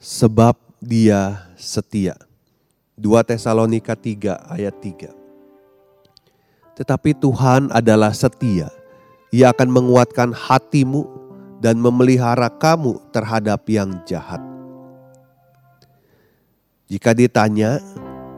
Sebab dia setia. 2 Tesalonika 3 ayat 3. Tetapi Tuhan adalah setia. Ia akan menguatkan hatimu dan memelihara kamu terhadap yang jahat. Jika ditanya,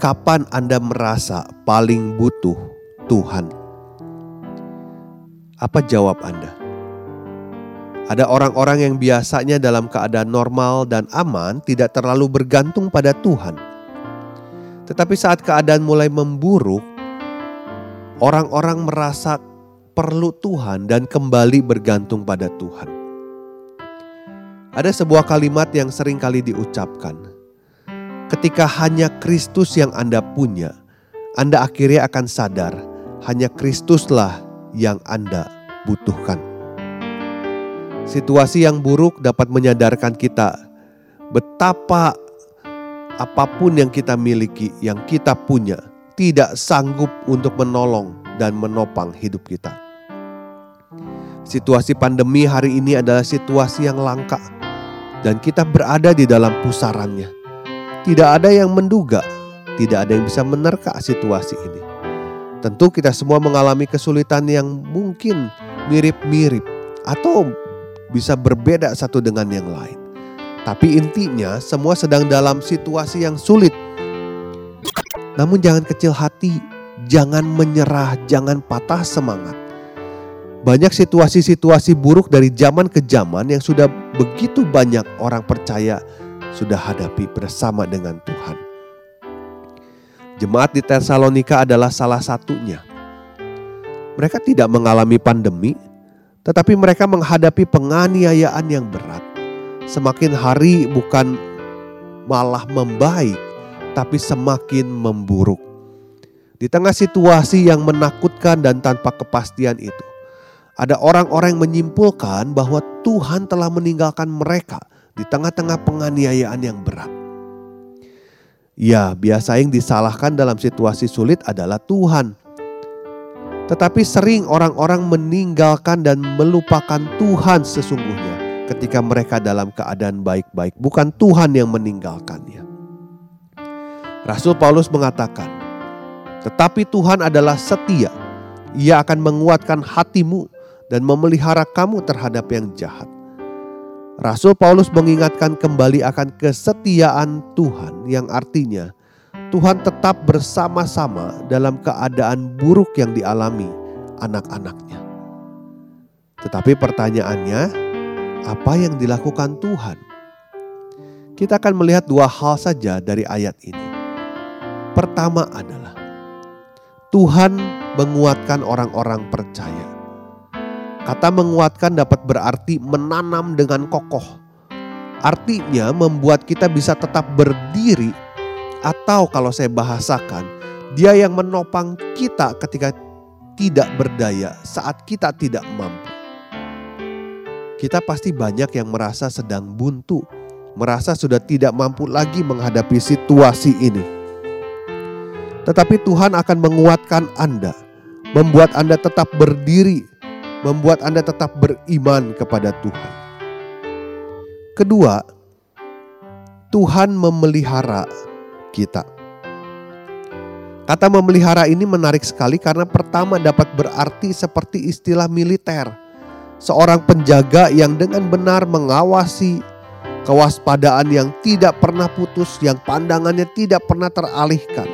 kapan Anda merasa paling butuh Tuhan? Apa jawab Anda? Ada orang-orang yang biasanya dalam keadaan normal dan aman tidak terlalu bergantung pada Tuhan. Tetapi saat keadaan mulai memburuk, orang-orang merasa perlu Tuhan dan kembali bergantung pada Tuhan. Ada sebuah kalimat yang sering kali diucapkan. Ketika hanya Kristus yang Anda punya, Anda akhirnya akan sadar hanya Kristuslah yang Anda butuhkan. Situasi yang buruk dapat menyadarkan kita betapa apa pun yang kita miliki, yang kita punya, tidak sanggup untuk menolong dan menopang hidup kita. Situasi pandemi hari ini adalah situasi yang langka, dan kita berada di dalam pusarannya. Tidak ada yang menduga, tidak ada yang bisa menerka situasi ini. Tentu, kita semua mengalami kesulitan yang mungkin mirip-mirip atau bisa berbeda satu dengan yang lain. Tapi intinya semua sedang dalam situasi yang sulit. Namun jangan kecil hati, jangan menyerah, jangan patah semangat. Banyak situasi-situasi buruk dari zaman ke zaman yang sudah begitu banyak orang percaya sudah hadapi bersama dengan Tuhan. Jemaat di Tesalonika adalah salah satunya. Mereka tidak mengalami pandemi, tetapi mereka menghadapi penganiayaan yang berat. Semakin hari bukan malah membaik, tapi semakin memburuk. Di tengah situasi yang menakutkan dan tanpa kepastian itu, ada orang-orang yang menyimpulkan bahwa Tuhan telah meninggalkan mereka di tengah-tengah penganiayaan yang berat. Ya, biasa yang disalahkan dalam situasi sulit adalah Tuhan. Tetapi sering orang-orang meninggalkan dan melupakan Tuhan sesungguhnya ketika mereka dalam keadaan baik-baik, bukan Tuhan yang meninggalkannya. Rasul Paulus mengatakan, "Tetapi Tuhan adalah setia. Ia akan menguatkan hatimu dan memelihara kamu terhadap yang jahat." Rasul Paulus mengingatkan kembali akan kesetiaan Tuhan yang artinya Tuhan tetap bersama-sama dalam keadaan buruk yang dialami anak-anaknya. Tetapi pertanyaannya, apa yang dilakukan Tuhan? Kita akan melihat dua hal saja dari ayat ini. Pertama adalah Tuhan menguatkan orang-orang percaya. Kata menguatkan dapat berarti menanam dengan kokoh. Artinya membuat kita bisa tetap berdiri atau kalau saya bahasakan, dia yang menopang kita ketika tidak berdaya saat kita tidak mampu. Kita pasti banyak yang merasa sedang buntu, merasa sudah tidak mampu lagi menghadapi situasi ini. Tetapi Tuhan akan menguatkan Anda, membuat Anda tetap berdiri, membuat Anda tetap beriman kepada Tuhan. Kedua, Tuhan memelihara kita. Kata memelihara ini menarik sekali karena pertama dapat berarti seperti istilah militer. Seorang penjaga yang dengan benar mengawasi kewaspadaan yang tidak pernah putus, yang pandangannya tidak pernah teralihkan.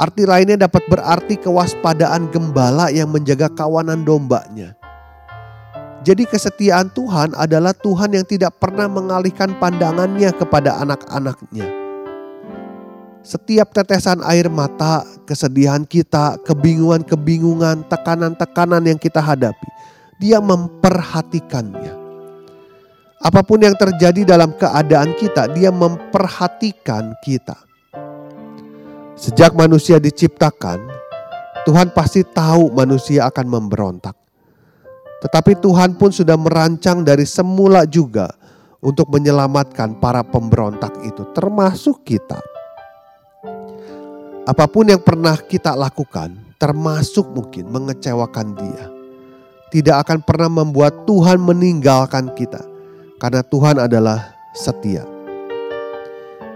Arti lainnya dapat berarti kewaspadaan gembala yang menjaga kawanan dombanya. Jadi kesetiaan Tuhan adalah Tuhan yang tidak pernah mengalihkan pandangannya kepada anak-anaknya Setiap tetesan air mata, kesedihan kita, kebingungan-kebingungan, tekanan-tekanan yang kita hadapi, Dia memperhatikannya. Apa pun yang terjadi dalam keadaan kita, Dia memperhatikan kita. Sejak manusia diciptakan, Tuhan pasti tahu manusia akan memberontak. Tetapi Tuhan pun sudah merancang dari semula juga untuk menyelamatkan para pemberontak itu, termasuk kita. Apa pun yang pernah kita lakukan, termasuk mungkin mengecewakan Dia, tidak akan pernah membuat Tuhan meninggalkan kita, karena Tuhan adalah setia.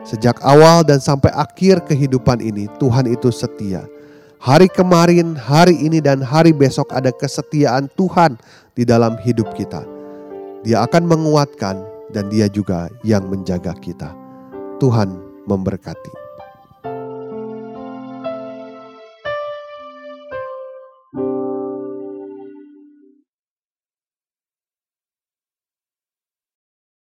Sejak awal dan sampai akhir kehidupan ini, Tuhan itu setia. Hari kemarin, hari ini, dan hari besok ada kesetiaan Tuhan di dalam hidup kita. Dia akan menguatkan, dan Dia juga yang menjaga kita. Tuhan memberkati.